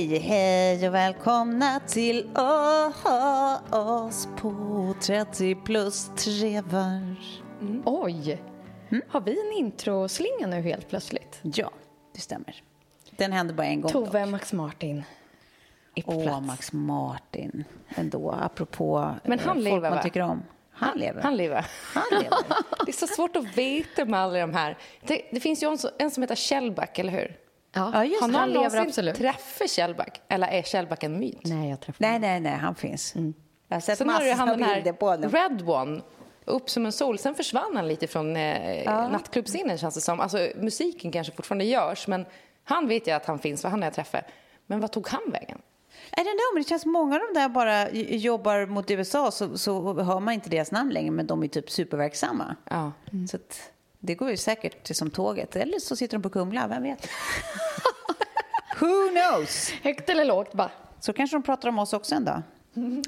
Okej, hej och välkomna till oss på 30 plus trevar. Mm. Oj! Har vi en introslinga nu helt plötsligt? Ja, det stämmer. Den hände bara en gång. Tove dock. Max Martin är på Åh, plats. Max Martin. Ändå, apropå Men eh, han folk lever, man va? tycker om. Han lever. Han lever. Han lever. Det är så svårt att veta med alla de här. Det, det finns ju en, som- en som heter Shellback, eller hur? Ja, just Har det. någon Han lever någonsin absolut. träffat Shellback? Eller är Shellback en myt? Nej, jag träffade Nej, nej, nej, han finns. Mm. Jag har sett Sen har massor han av den bilder på honom. Red One, upp som en sol. Sen försvann han lite från eh, nattklubbscenen känns det som. Alltså musiken kanske fortfarande görs, men han vet jag att han finns, för han har jag träffat. Men vad tog han vägen? I don't know, men det känns många av de där bara jobbar mot USA så, så hör man inte deras namn längre, men de är typ superverksamma. Ja. Så att det går ju säkert som tåget. Eller så sitter de på Kumla, vem vet? Who knows? Högt eller lågt bara. Så kanske de pratar om oss också en dag.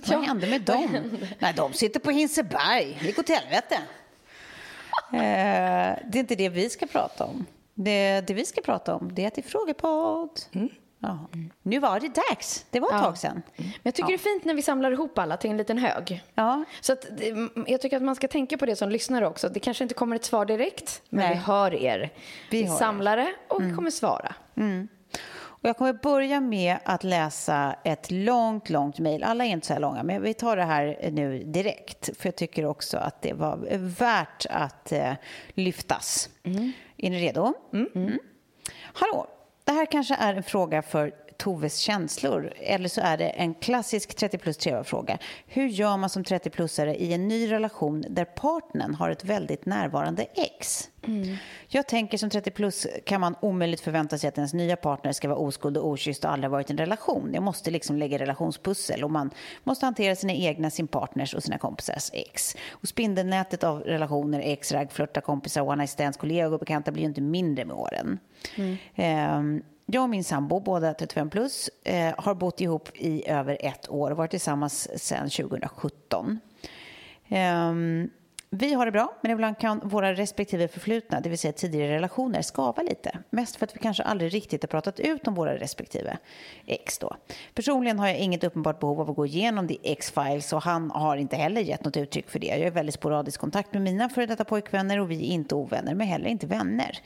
Vad hände med dem? Nej, de sitter på Hinseberg. Det gick åt helvete. eh, det är inte det vi ska prata om. Det, det vi ska prata om det är att det är frågepodd. Ja. Nu var det dags. Det var ett Ja. tag sedan. Men jag tycker det är fint när vi samlar ihop alla till en liten hög. Ja. Så att, jag tycker att man ska tänka på det som lyssnare också. Det kanske inte kommer ett svar direkt, men Nej. vi hör er. Vi, er. samlar det och vi kommer svara. Och jag kommer börja med att läsa ett långt, långt mejl. Alla är inte så här långa, men vi tar det här nu direkt. För jag tycker också att det var värt att eh, lyftas. Är ni redo? Mm. Hallå! Det här kanske är en fråga för Toves känslor. Eller så är det en klassisk 30 plus 3-fråga. Hur gör man som 30-plussare i en ny relation där partnern har ett väldigt närvarande ex? Jag tänker som 30 plus kan man omöjligt förvänta sig att ens nya partner ska vara oskuld och okysst och aldrig varit i en relation. Jag måste liksom lägga relationspussel och man måste hantera sina egna, sin partners och sina kompisars ex. Och spindelnätet av relationer, ex, ragg, flörta, kompisar, one night stands, kollegor och bekanta blir ju inte mindre med åren. Ehm, jag och min sambo, båda 35 plus, eh, har bott ihop i över ett år och varit tillsammans sedan 2017. Vi har det bra, men ibland kan våra respektive förflutna, det vill säga tidigare relationer, skava lite. Mest för att vi kanske aldrig riktigt har pratat ut om våra respektive ex då. Personligen har jag inget uppenbart behov av att gå igenom the ex-files och han har inte heller gett något uttryck för det. Jag är väldigt sporadisk kontakt med mina före detta pojkvänner och vi är inte ovänner, men heller inte vänner.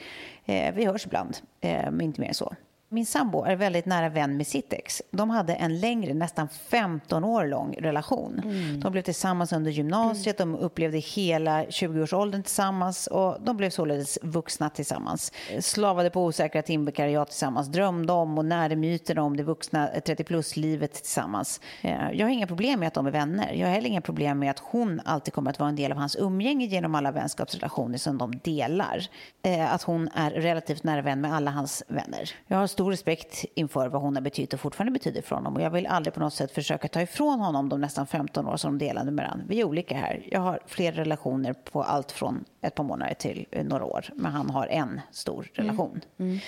Eh, vi hörs ibland, eh, men inte mer än så. Min sambo är väldigt nära vän med sitt ex. De hade en längre, nästan 15 år lång relation. Mm. De blev tillsammans under gymnasiet, de upplevde hela 20-årsåldern tillsammans och de blev således vuxna tillsammans. Slavade på osäkra timvikariat tillsammans, drömde om och närde myterna om det vuxna 30-plus-livet tillsammans. Eh, jag har inga problem med att de är vänner. Jag har heller inga problem med att hon alltid kommer att vara en del av hans umgänge genom alla vänskapsrelationer som de delar. Eh, att hon är relativt nära vän med alla hans vänner. Jag har stor respekt inför vad hon har betytt och fortfarande betyder för honom. Och jag vill aldrig på något sätt försöka ta ifrån honom de nästan 15 år som de delade med varandra. Vi är olika här. Jag har fler relationer på allt från ett par månader till några år. Men han har en stor relation. Mm. Mm.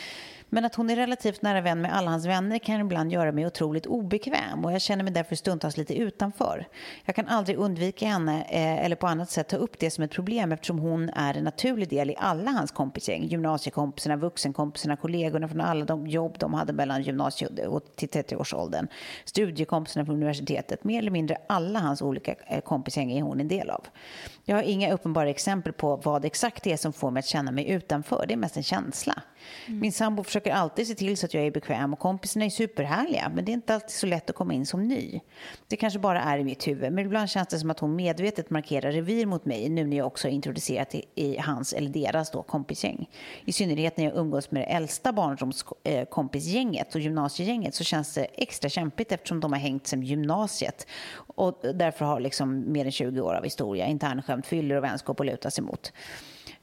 Men att hon är relativt nära vän med alla hans vänner kan ibland göra mig otroligt obekväm och jag känner mig därför stundtals lite utanför. Jag kan aldrig undvika henne eh, eller på annat sätt ta upp det som ett problem eftersom hon är en naturlig del i alla hans kompisgäng. Gymnasiekompisarna, vuxenkompisarna, kollegorna från alla de jobb de hade mellan gymnasiet och till 30-årsåldern. Studiekompisarna från universitetet. Mer eller mindre alla hans olika eh, kompisgäng är hon en del av. Jag har inga uppenbara exempel på vad exakt det är som får mig att känna mig utanför. Det är mest en känsla. Mm. Min sambo försöker alltid se till så att jag är bekväm och kompisarna är superhärliga men det är inte alltid så lätt att komma in som ny. Det kanske bara är i mitt huvud men ibland känns det som att hon medvetet markerar revir mot mig nu när jag också är introducerat i, i hans eller deras då kompisgäng. I synnerhet när jag umgås med det äldsta barndomskompisgänget eh, och gymnasiegänget så känns det extra kämpigt eftersom de har hängt sedan gymnasiet och därför har liksom mer än 20 år av historia, internskämt, fyller och vänskap att luta sig mot.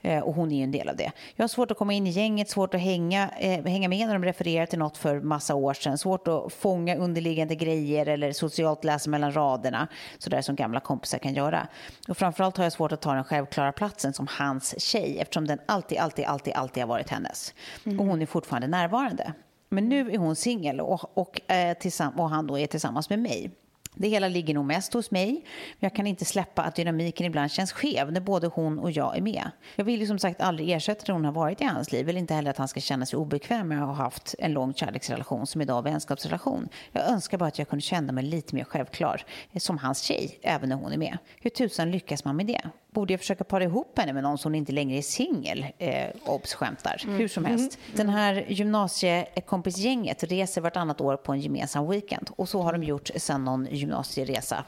Eh, och hon är en del av det. Jag har svårt att komma in i gänget, svårt att hänga, eh, hänga med när de refererar till något för massa år sedan. Svårt att fånga underliggande grejer eller socialt läsa mellan raderna, sådär som gamla kompisar kan göra. Och framförallt har jag svårt att ta den självklara platsen som hans tjej eftersom den alltid, alltid, alltid, alltid har varit hennes. Mm. Och hon är fortfarande närvarande. Men nu är hon singel och, och, eh, och han då är tillsammans med mig. Det hela ligger nog mest hos mig, men jag kan inte släppa att dynamiken ibland känns skev när både hon och jag är med. Jag vill ju som sagt aldrig ersätta det hon har varit i hans liv, vill inte heller att han ska känna sig obekväm med att ha haft en lång kärleksrelation som idag vänskapsrelation. Jag önskar bara att jag kunde känna mig lite mer självklar eh, som hans tjej, även när hon är med. Hur tusan lyckas man med det? Borde jag försöka para ihop henne med någon som inte längre är singel. Eh, obs, skämtar. Mm. Hur som helst. Mm. Den här gymnasiekompisgänget reser vartannat år på en gemensam weekend. Och så har de gjort sedan någon gymnasieresa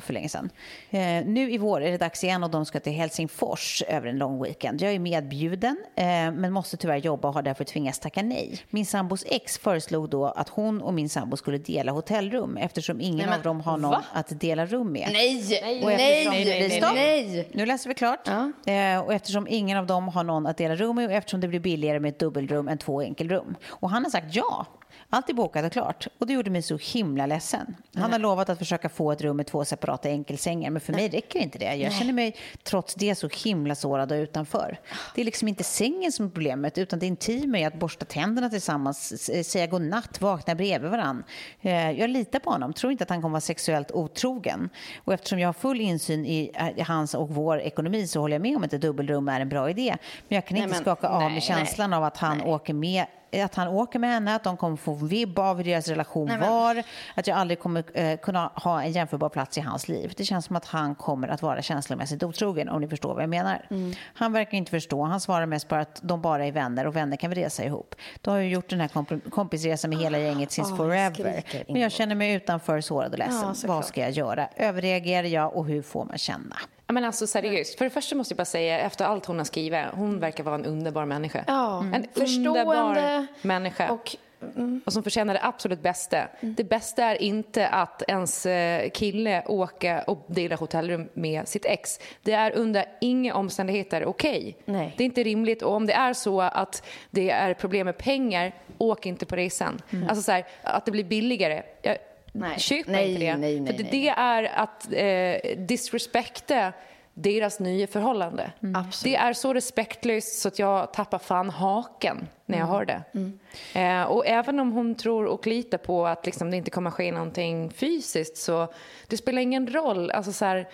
för länge sedan. Eh, nu i vår är det dags igen och de ska till Helsingfors över en lång weekend. Jag är medbjuden eh, men måste tyvärr jobba och har därför tvingats tacka nej. Min sambos ex föreslog då att hon och min sambo skulle dela hotellrum eftersom ingen nej, men, av dem har någon va? att dela rum med. Nej, nej, nej, nej, nej, nej. Nu läser vi klart. Ja. Eh, och eftersom ingen av dem har någon att dela rum med och eftersom det blir billigare med ett dubbelrum än två enkelrum. Och han har sagt ja. Allt är bokat och klart. Och det gjorde mig så himla ledsen. Han har lovat att försöka få ett rum med två separata enkelsängar, men för mig räcker inte det. Jag känner mig trots det så himla sårad och utanför. Det är liksom inte sängen som är problemet, utan det intima i att borsta tänderna tillsammans, säga godnatt, vakna bredvid varandra. Eh, jag litar på honom, tror inte att han kommer vara sexuellt otrogen. Och eftersom jag har full insyn i eh, hans och vår ekonomi så håller jag med om att ett dubbelrum är en bra idé. Men jag kan inte nej, men, skaka av mig känslan nej, av att han nej. åker med att han åker med henne, att de kommer få vibb av hur deras relation Nej, var, att jag aldrig kommer eh, kunna ha en jämförbar plats i hans liv. Det känns som att han kommer att vara känslomässigt otrogen, om ni förstår vad jag menar. Mm. Han verkar inte förstå. Han svarar mest bara att de bara är vänner och vänner kan vi resa ihop. Då har jag gjort den här komp kompisresan med hela gänget since oh, forever. Men jag känner mig utanför, sårad och ledsen. Ja, vad ska jag göra? Överreagerar jag och hur får man känna? Men alltså seriöst, för det första måste jag bara säga, efter allt hon har skrivit, hon verkar vara en underbar människa. Ja. En underbar människa. Och Mm. och som förtjänar det absolut bästa. Mm. Det bästa är inte att ens eh, kille åker och delar hotellrum med sitt ex. Det är under inga omständigheter okej. Okay. Det är inte rimligt och om det är så att det är problem med pengar, åk inte på resan. Mm. Alltså så här, att det blir billigare. Jag, Nej. Köp nej, inte det. Nej, nej, För det är att eh, disrespekta deras nya förhållande. Mm. Det är så respektlöst så att jag tappar fan haken när jag mm. hör det. Mm. Eh, och även om hon tror och litar på att liksom, det inte kommer ske någonting fysiskt så det spelar ingen roll. Alltså, så här,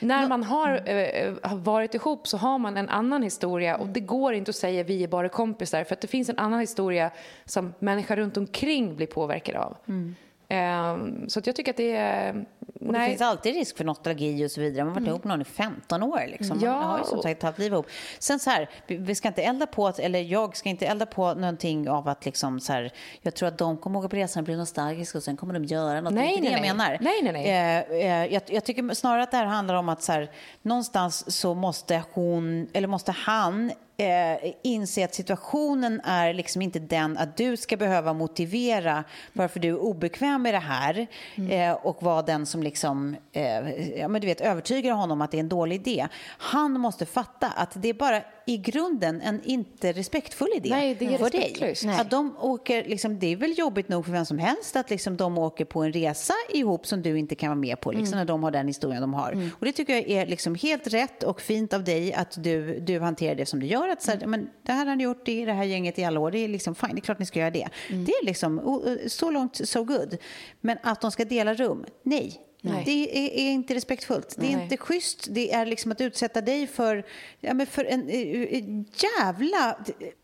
när man har, mm. eh, varit ihop så har man en annan historia och det går inte att säga vi är bara kompisar för att det finns en annan historia som människor runt omkring blir påverkade av. Mm. Ehm, så att jag tycker att det är, och det finns alltid risk för nostalgi och så vidare. Man har varit mm. ihop med någon i 15 år. Liksom. Ja. Man har ju som sagt haft liv ihop. Sen så här, vi ska inte elda på, eller jag ska inte elda på någonting av att liksom så här, jag tror att de kommer åka på resan och bli nostalgiska och sen kommer de göra något. Nej, det är nej, det jag menar. Nej, nej, nej. Eh, eh, jag, jag, tycker snarare att det här handlar om att så här, någonstans så måste hon, eller måste han eh, inse att situationen är liksom inte den att du ska behöva motivera varför du är obekväm med det här mm. eh, och vara den som liksom, eh, ja, men du vet, övertygar honom att det är en dålig idé. Han måste fatta att det är bara i grunden en inte respektfull idé Nej, det är för dig. Att de åker, liksom, det är väl jobbigt nog för vem som helst att liksom, de åker på en resa ihop som du inte kan vara med på liksom, mm. när de har den historien de har. Mm. Och det tycker jag är liksom helt rätt och fint av dig att du, du hanterar det som du gör. Att, så här, mm. men, det här har ni gjort i det här gänget i alla år. Det är liksom fine, det är klart ni ska göra det. Mm. Det är liksom så långt so good. Men att de ska dela rum, nej. Nej. Det är, är, inte respektfullt. Det är Nej. inte schysst. Det är liksom att utsätta dig för, ja, men för en, en jävla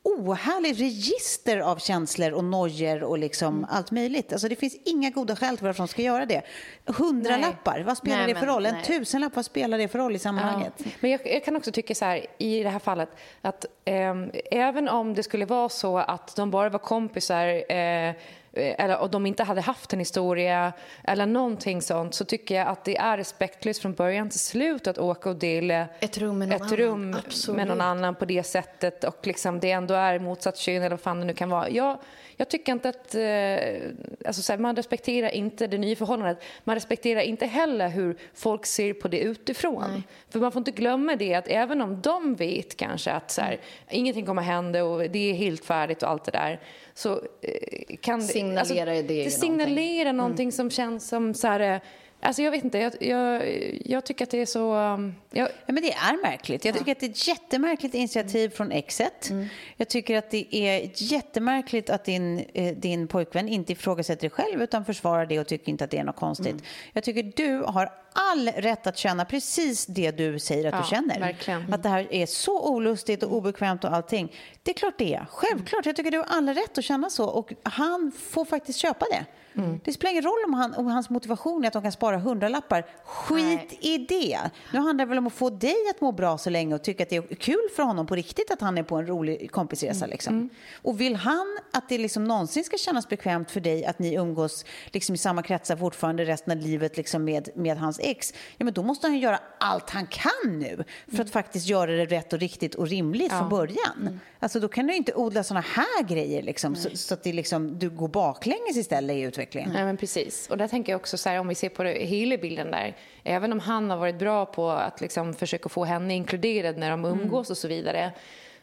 ohärlig register av känslor och nojor och liksom mm. allt möjligt. Alltså det finns inga goda skäl till varför de ska göra det. Hundralappar, vad spelar nej, det för roll? En tusenlapp, vad spelar det för roll i sammanhanget? Ja. Men jag, jag, kan också tycka så här, i det här fallet, att eh, även om det skulle vara så att de bara var kompisar eh, Eh, eller och de inte hade haft en historia eller någonting sånt så tycker jag att det är respektlöst från början till slut att åka och dela ett rum med någon, ett rum med någon annan på det sättet och liksom det ändå är motsatt kön eller vad fan det nu kan vara. Jag, jag tycker inte att... Eh, alltså så här, man respekterar inte det nya förhållandet. Man respekterar inte heller hur folk ser på det utifrån. Nej. För man får inte glömma det att även om de vet kanske att så här, mm. ingenting kommer hända och det är helt färdigt och allt det där så eh, kan signalerar alltså, det, det signalerar någonting, någonting mm. som känns som så här, eh, Alltså jag vet inte, jag, jag, jag, tycker att det är så... Um, jag... Ja, men det är märkligt. Jag tycker ja. att det är ett jättemärkligt initiativ från Exet. Mm. Jag tycker att det är jättemärkligt att din, eh, din pojkvän inte ifrågasätter dig själv utan försvarar det och tycker inte att det är något konstigt. Mm. Jag tycker du har all rätt att känna precis det du säger att ja, du känner. Verkligen. Att det här är så olustigt och obekvämt och allting. Det är klart det är. Självklart. Jag tycker du har all rätt att känna så och han får faktiskt köpa det. Mm. Det spelar ingen roll om, han, om hans motivation är att de kan spara hundralappar. Skit Nej. i det. Nu handlar det väl om att få dig att må bra så länge och tycka att det är kul för honom på riktigt att han är på en rolig kompisresa. Mm. Liksom. Mm. Och vill han att det liksom någonsin ska kännas bekvämt för dig att ni umgås liksom i samma kretsar fortfarande resten av livet liksom med, med hans ex, ja, men då måste han göra allt han kan nu för att mm. faktiskt göra det rätt och riktigt och rimligt ja. från början. Mm. Alltså, då kan du inte odla såna här grejer liksom, så, så, att det liksom, du går baklänges istället i utvecklingen. Nej, men precis. Och där tänker jag också så här, om vi ser på hela bilden där, även om han har varit bra på att liksom försöka få henne inkluderad när de umgås mm. och så vidare,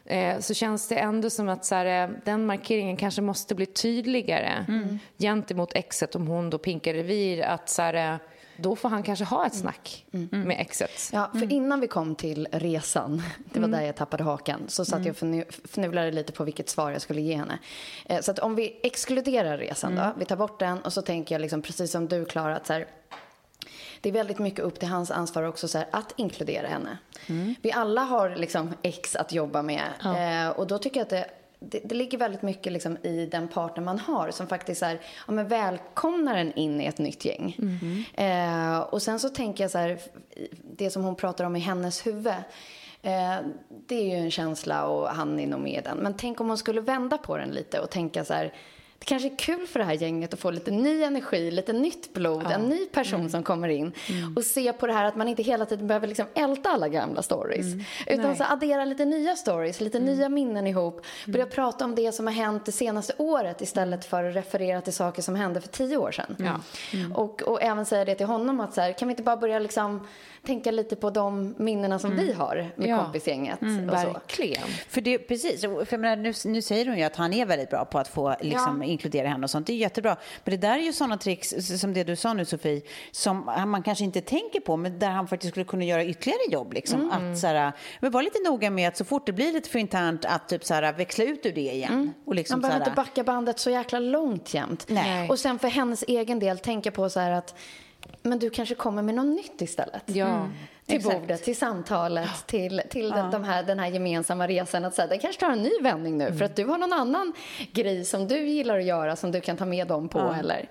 eh, så känns det ändå som att så här, eh, den markeringen kanske måste bli tydligare mm. gentemot exet om hon då pinkar revir. Att så här, eh, då får han kanske ha ett mm. snack mm. med exet. Ja, för mm. innan vi kom till resan, det var mm. där jag tappade hakan, så satt jag och fnulade lite på vilket svar jag skulle ge henne. Eh, så att om vi exkluderar resan då, vi tar bort den och så tänker jag liksom precis som du Klara att så här, det är väldigt mycket upp till hans ansvar också så här, att inkludera henne. Mm. Vi alla har liksom ex att jobba med ja. eh, och då tycker jag att det det, det, ligger väldigt mycket liksom i den partner man har som faktiskt är, ja, men välkomnar en in i ett nytt gäng. Mm. Eh, och sen så tänker jag så här, det som hon pratar om i hennes huvud. Eh, det är ju en känsla och han är nog med den. Men tänk om hon skulle vända på den lite och tänka så här, det kanske är kul för det här gänget att få lite ny energi, lite nytt blod, ja. en ny person mm. som kommer in. Mm. Och se på det här att man inte hela tiden behöver liksom älta alla gamla stories. Mm. Utan så addera lite nya stories, lite mm. nya minnen ihop. Mm. Börja prata om det som har hänt det senaste året istället för att referera till saker som hände för tio år sedan. Ja. Mm. Och, och även säga det till honom att så här, kan vi inte bara börja liksom tänka lite på de minnena som mm. vi har med ja. kompisgänget. Mm, och så. Verkligen. För det, precis, för menar, nu, nu säger hon ju att han är väldigt bra på att få liksom, ja. inkludera henne och sånt. Det är jättebra. Men det där är ju sådana tricks, som det du sa nu Sofie, som man kanske inte tänker på, men där han faktiskt skulle kunna göra ytterligare jobb. Liksom. Mm. Att, så här, men var lite noga med att så fort det blir lite för internt, att typ, så här, växla ut ur det igen. Mm. Och liksom, man behöver inte backa bandet så jäkla långt jämt. Nej. Och sen för hennes egen del tänka på så här att men du kanske kommer med något nytt istället. Ja. Mm. Till Exakt. bordet, till samtalet, till, till ja. de här, den här gemensamma resan. Att säga, det kanske tar en ny vändning nu mm. för att du har någon annan grej som du gillar att göra som du kan ta med dem på. Ja. Eller?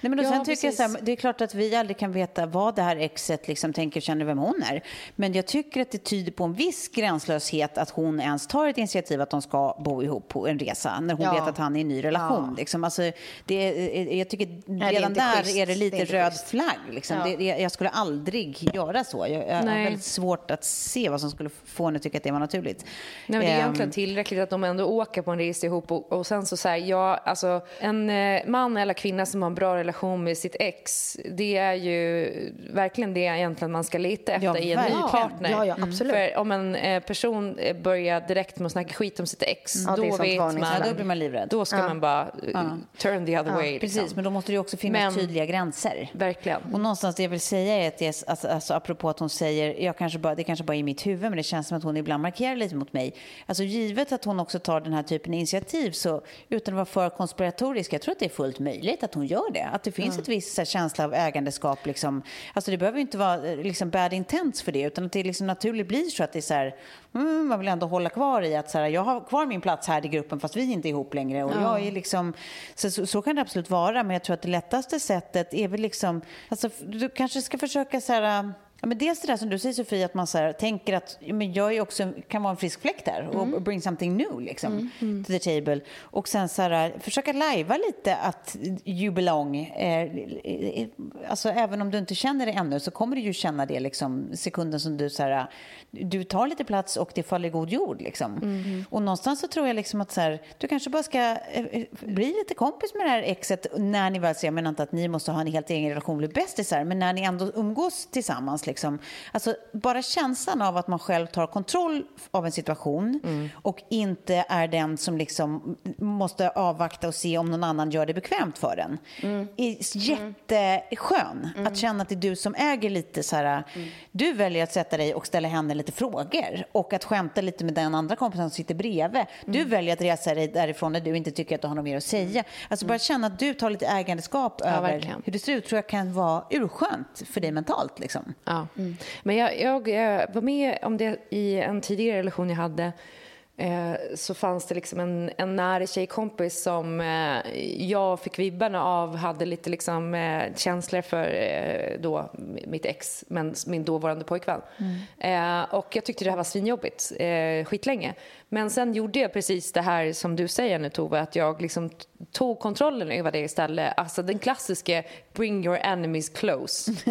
Nej, men ja, sen tycker jag så här, det är klart att vi aldrig kan veta vad det här exet liksom tänker, känner, vem hon är. Men jag tycker att det tyder på en viss gränslöshet att hon ens tar ett initiativ att de ska bo ihop på en resa när hon ja. vet att han är i en ny relation. Liksom. Alltså, det, jag tycker redan Nej, där schysst. är det lite det röd schysst. flagg. Liksom. Det, jag skulle aldrig göra så. Jag, jag har väldigt svårt att se vad som skulle få henne att tycka att det var naturligt. Nej, men det är um, egentligen tillräckligt att de ändå åker på en resa ihop och, och sen så säger jag, alltså en eh, man eller kvinna som har en bra relation med sitt ex, det är ju verkligen det egentligen man ska leta efter ja, i en ny partner. Ja, ja, absolut. För om en eh, person eh, börjar direkt med att snacka skit om sitt ex, mm. då vet man, ja, då blir man livrädd. Då ska man bara turn the other way. Precis, liksom. men då måste det också finnas men, tydliga gränser. Verkligen. Och någonstans det jag vill säga är att det, alltså, alltså, apropå att hon säger, jag kanske bara, det kanske bara är i mitt huvud, men det känns som att hon ibland markerar lite mot mig. Alltså givet att hon också tar den här typen av initiativ, så utan att vara för konspiratorisk, jag tror att det är fullt möjligt att hon gör det. Att det finns mm. ett visst här, känsla av ägandeskap. Liksom. Alltså, det behöver inte vara eh, liksom, bad intents för det, utan att det liksom naturligt blir så att det är så här, mm, man vill ändå hålla kvar i att så här, jag har kvar min plats här i gruppen fast vi är inte ihop längre. Och ja. jag är liksom, så, så, så, kan det absolut vara, men jag tror att det lättaste sättet är väl liksom, alltså, du kanske ska försöka så här, Ja, men dels det där som du säger Sofie, att man så här, tänker att men jag är också, kan vara en frisk fläkt där och mm. bring something new liksom, mm. Mm. to the table. Och sen så här, försöka lajva lite att you belong. Eh, alltså även om du inte känner det ännu så kommer du ju känna det liksom, sekunden som du så här, du tar lite plats och det faller i god jord. Liksom. Mm. Och någonstans så tror jag liksom att så här, du kanske bara ska eh, eh, bli lite kompis med det här exet när ni väl ser, jag menar inte att ni måste ha en helt egen relation, bli bästisar, men när ni ändå umgås tillsammans. Liksom. Alltså, bara känslan av att man själv tar kontroll av en situation mm. och inte är den som liksom måste avvakta och se om någon annan gör det bekvämt för en. Mm. är jätteskön. Mm. Att känna att det är du som äger lite så här, mm. du väljer att sätta dig och ställa henne lite frågor och att skämta lite med den andra kompisen som sitter bredvid. Du mm. väljer att resa dig därifrån när du inte tycker att du har något mer att säga. Alltså bara mm. känna att du tar lite ägandeskap ja, över verkligen. hur det ser ut tror jag kan vara urskönt för dig mentalt. Liksom. Ja. Mm. Men jag, jag, jag var med om det i en tidigare relation jag hade Eh, så fanns det liksom en, en nära tjejkompis som eh, jag fick vibbarna av hade lite liksom, eh, känslor för eh, då, mitt ex, men min dåvarande pojkvän. Mm. Eh, och jag tyckte det här var svinjobbigt eh, skitlänge. Men sen gjorde jag precis det här som du säger nu Tove, att jag liksom tog kontrollen över det istället. Alltså den klassiska bring your enemies close.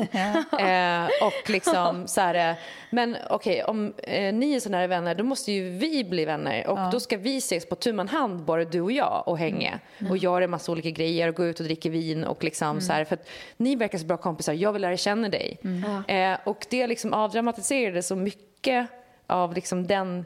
eh, och liksom så här, men okej, okay, om eh, ni är så nära vänner, då måste ju vi bli vänner. Och ja. då ska vi ses på tu man hand, bara du och jag, och hänga. Mm. Och göra en massa olika grejer och gå ut och dricka vin och liksom mm. så här, för att ni verkar så bra kompisar, jag vill lära känna dig. Mm. Eh, och det liksom avdramatiserade så mycket av liksom den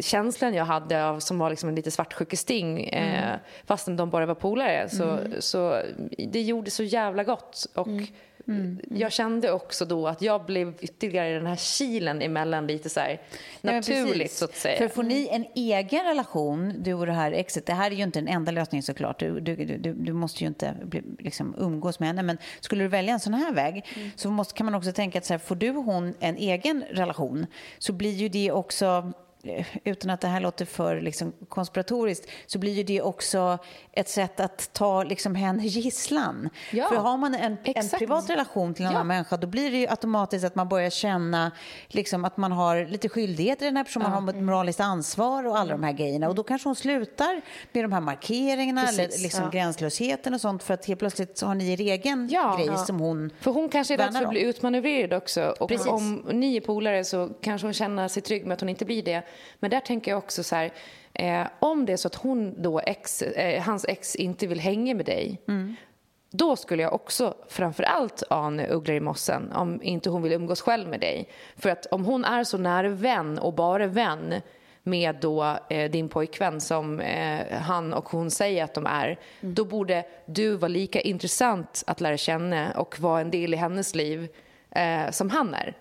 känslan jag hade av, som var liksom en lite svartsjukesting eh, mm. fastän de bara var polare. Så, mm. så det gjorde så jävla gott. Och mm. Mm. Jag kände också då att jag blev ytterligare den här kilen emellan lite så här naturligt ja, så att säga. För får ni en egen relation, du och det här exet, det här är ju inte den enda lösningen såklart, du, du, du, du måste ju inte bli, liksom, umgås med henne, men skulle du välja en sån här väg mm. så måste, kan man också tänka att så här, får du och hon en egen relation så blir ju det också utan att det här låter för liksom, konspiratoriskt, så blir ju det också ett sätt att ta liksom, henne gisslan. Ja, för har man en, en privat relation till en ja. annan människa, då blir det ju automatiskt att man börjar känna liksom, att man har lite skyldigheter i den här personen, ja. man har ett moraliskt ansvar och alla de här grejerna. Och då kanske hon slutar med de här markeringarna Precis. eller liksom, ja. gränslösheten och sånt, för att helt plötsligt så har ni er egen grej som hon För hon kanske är rädd för att bli utmanövrerad också. Och Precis. om ni är polare så kanske hon känner sig trygg med att hon inte blir det. Men där tänker jag också så här, eh, om det är så att hon då ex, eh, hans ex inte vill hänga med dig, mm. då skulle jag också framför allt ana ugglor i mossen om inte hon vill umgås själv med dig. För att om hon är så nära vän och bara vän med då eh, din pojkvän som eh, han och hon säger att de är, mm. då borde du vara lika intressant att lära känna och vara en del i hennes liv eh, som han är.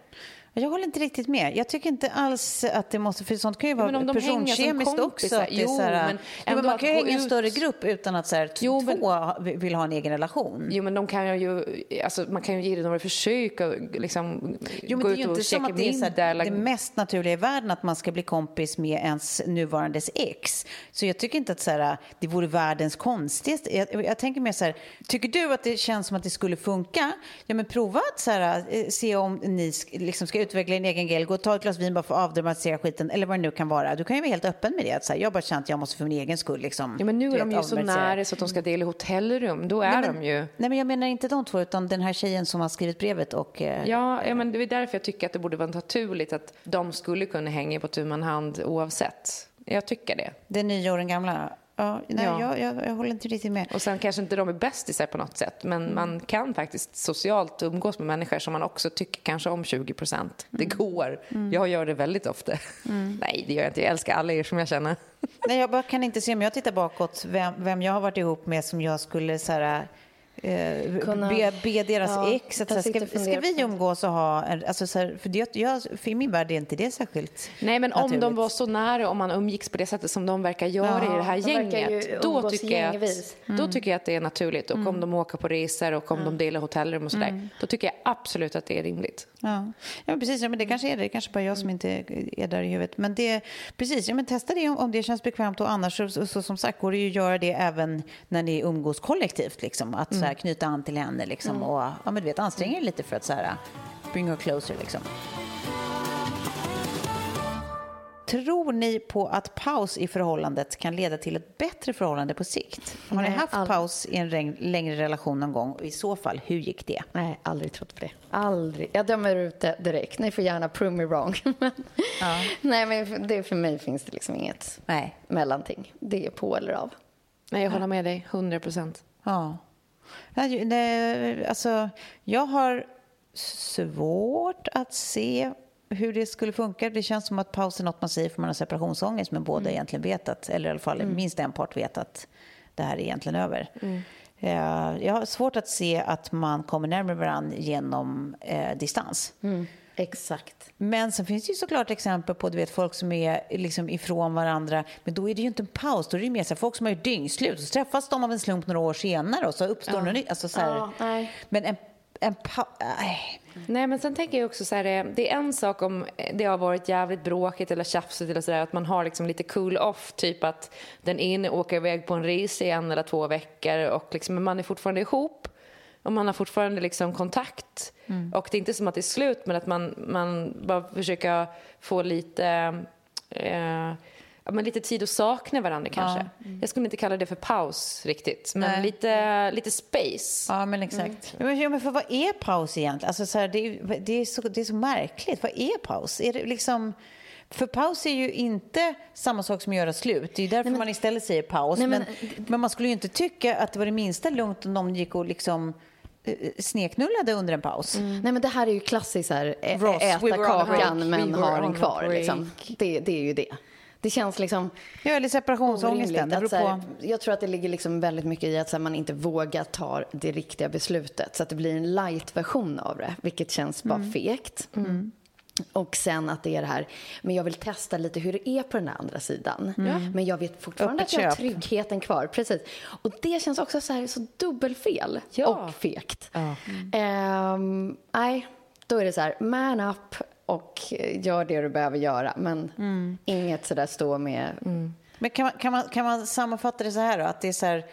Jag håller inte riktigt med. Jag tycker inte alls att det måste, för sånt kan ju vara ja, personkemiskt också. Att jo, här, men jo, man kan ju hänga i en större grupp utan att så här, jo, två men, vill ha en egen relation. Jo, men de kan ju, alltså, man kan ju ge det några försök och liksom jo, men gå det är ut och inte som att det är här, det mest naturliga i världen att man ska bli kompis med ens nuvarandes ex. Så jag tycker inte att så här, det vore världens konstigaste. Jag, jag tänker mer så här, tycker du att det känns som att det skulle funka? Ja, men prova att så här, eh, se om ni liksom ska utveckla en egen grej, gå och ta ett glas vin bara för att avdramatisera skiten eller vad det nu kan vara. Du kan ju vara helt öppen med det. Att så här, jag bara känt att jag måste för min egen skull liksom. Ja, men nu är de ju så nära så att de ska dela hotellrum. Då är nej, men, de ju... Nej, men jag menar inte de två, utan den här tjejen som har skrivit brevet och... Eh... Ja, ja, men det är därför jag tycker att det borde vara naturligt att de skulle kunna hänga på tu hand oavsett. Jag tycker det. Det är nio år gamla? Ja, nej, ja. Jag, jag, jag, håller inte riktigt med. Och sen kanske inte de är bästisar på något sätt, men mm. man kan faktiskt socialt umgås med människor som man också tycker kanske om 20 procent. Mm. Det går. Mm. Jag gör det väldigt ofta. Mm. Nej, det gör jag inte. Jag älskar alla er som jag känner. Nej, jag bara kan inte se, om jag tittar bakåt, vem, vem jag har varit ihop med som jag skulle så här, eh, Kunna, be, be deras ja, ex att ska, ska vi umgås och ha en, alltså så här, för, det, jag, för i min värld är inte det särskilt Nej men naturligt. om de var så nära och man umgicks på det sättet som de verkar göra ja, i det här gänget då tycker, jag att, mm. då tycker jag att det är naturligt och mm. om de åker på resor och om mm. de delar hotellrum och sådär mm. då tycker jag absolut att det är rimligt. Ja, ja precis, ja, men det kanske är det, det kanske bara jag som inte är där i huvudet. Men det, precis, ja men testa det om, om det känns bekvämt. Och annars så, så, så, som sagt går det ju att göra det även när ni umgås kollektivt liksom. Att så här, knyta an till henne liksom, mm. och ja, men du vet, anstränga er lite för att så här, bring her closer. Liksom. Tror ni på att paus i förhållandet kan leda till ett bättre förhållande på sikt? Har ni haft aldrig. paus i en längre relation någon gång? Och I så fall, hur gick det? Nej, aldrig trott på det. Aldrig. Jag dömer ut det direkt. Ni får gärna prove me wrong. ja. Nej, men det, för mig finns det liksom inget Nej. mellanting. Det är på eller av. Nej, jag håller med dig. 100 procent. Ja. Alltså, jag har svårt att se hur det skulle funka. Det känns som att paus är något man säger för man har separationsångest men båda mm. egentligen vet att, eller i alla fall mm. minst en part vet att det här är egentligen över. Mm. Jag har svårt att se att man kommer närmare varandra genom eh, distans. Mm. Exakt. Men sen finns det ju såklart exempel på du vet, folk som är liksom ifrån varandra. Men då är det ju inte en paus. Då är det mer så här, folk som har gjort dyngslut. Så träffas de av en slump några år senare och så uppstår ja. något nytt. Alltså, så här, ja, men en, en. Nej. Nej, men sen tänker jag också så här, eh, det är en sak om det har varit jävligt bråkigt eller tjafsigt eller sådär, att man har liksom lite cool off, typ att den ene åker iväg på en resa i en eller två veckor och liksom, men man är fortfarande ihop och man har fortfarande liksom kontakt. Mm. Och det är inte som att det är slut, men att man, man bara försöker få lite, eh, men lite tid att sakna varandra kanske. Ja. Mm. Jag skulle inte kalla det för paus riktigt, men lite, lite space. Ja, men exakt. Mm. Ja, men för vad är paus egentligen? Alltså, så här, det, är, det, är så, det är så märkligt. Vad är paus? Är det liksom... För paus är ju inte samma sak som att göra slut. Det är därför nej, men, man istället säger paus. Nej, men, men, men, man skulle ju inte tycka att det var det minsta lugnt om de gick och liksom Eh, sneknullade under en paus. Mm. Nej men det här är ju klassiskt så här, Ross, äta we kakan men ha den kvar. Liksom. Det, det är ju det. Det känns liksom... Ja, eller separationsångesten. Att, här, jag tror att det ligger liksom väldigt mycket i att här, man inte vågar ta det riktiga beslutet. Så att det blir en light-version av det, vilket känns bara mm. fegt. Mm. Och sen att det är det här, men jag vill testa lite hur det är på den andra sidan. Mm. Men jag vet fortfarande att jag har tryggheten kvar. Precis. Och det känns också så här så dubbelfel ja. och fegt. Ja. Mm. nej, då är det så här, man up och gör det du behöver göra. Men mm. inget sådär stå med... Mm. Men kan man, kan, man, kan man sammanfatta det så här då? Att det är så här,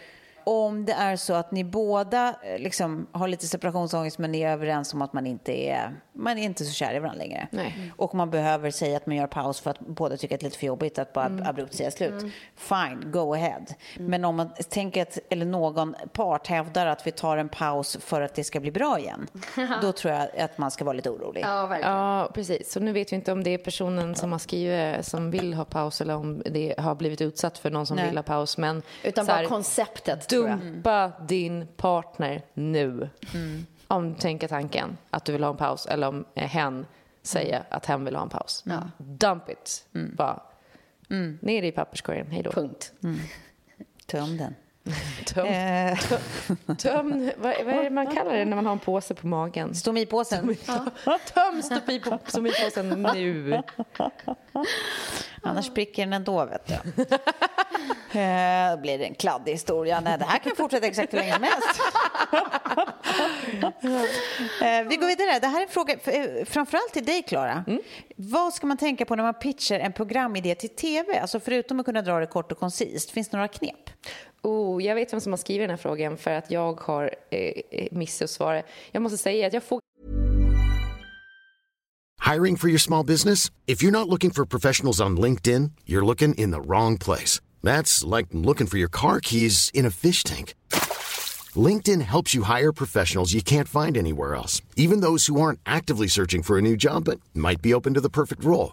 om det är så att ni båda eh, liksom, har lite separationsångest men ni är överens om att man inte är, man är inte så kär i varandra längre. Nej. Och man behöver säga att man gör paus för att båda tycker att det är lite för jobbigt att bara mm. abrupt säga slut. Mm. Fine, go ahead. Mm. Men om man tänker att, eller någon part hävdar att vi tar en paus för att det ska bli bra igen. då tror jag att man ska vara lite orolig. Ja, verkligen. Ja, precis. Så nu vet vi inte om det är personen som har skrivit som vill ha paus eller om det har blivit utsatt för någon som Nej. vill ha paus. Men, Utan bara konceptet Dumpa din partner nu. Mm. Om du tänker tanken att du vill ha en paus eller om hen säger mm. att hen vill ha en paus. Ja. Dump it. Mm. Bara mm. ner i papperskorgen. Hej då. Punkt. Mm. Töm den. Töm, eh. töm, vad, vad, är det man kallar det när man har en påse på magen? Stomipåsen. Ja. Töm stomipåsen nu. Annars spricker den ändå, vet du. Eh, då blir det en kladdig historia. Nej, det här kan fortsätta exakt hur länge som helst. Eh, vi går vidare. Det här är en fråga framförallt till dig, Klara. Mm. Vad ska man tänka på när man pitchar en programidé till tv? Alltså förutom att kunna dra det kort och koncist, finns det några knep? Oh, jag vet vem som har skrivit den här frågan för att jag har eh, eh missat. Jag måste säga att jag får... Hiring for your small business? If you're not looking for professionals on LinkedIn, you're looking in the wrong place. That's like looking for your car keys in a fish tank. LinkedIn helps you hire professionals you can't find anywhere else, even those who aren't actively searching for a new job but might be open to the perfect role.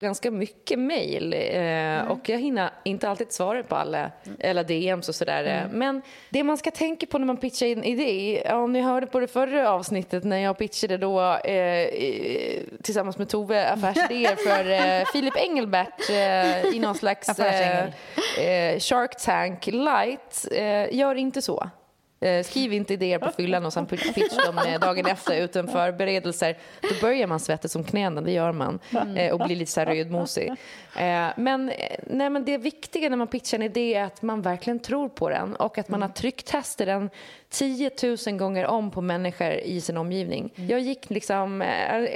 Ganska mycket mejl eh, mm. och jag hinner inte alltid svara på alla, eller DMs och sådär. Mm. Men det man ska tänka på när man pitchar en idé, om ni hörde på det förra avsnittet när jag pitchade då eh, tillsammans med Tove affärsidéer för eh, Filip Engelbert eh, i någon slags eh, eh, Shark Tank light, gör inte så. Eh, skriv inte idéer på fyllan och sen pitch dem eh, dagen efter utan förberedelser. Då börjar man svettas som knäna, det gör man, eh, och blir lite så här rödmosig. Men, nej, men det viktiga när man pitchar en idé är att man verkligen tror på den och att man har trycktestat den 10 000 gånger om på människor i sin omgivning. Mm. Jag gick liksom,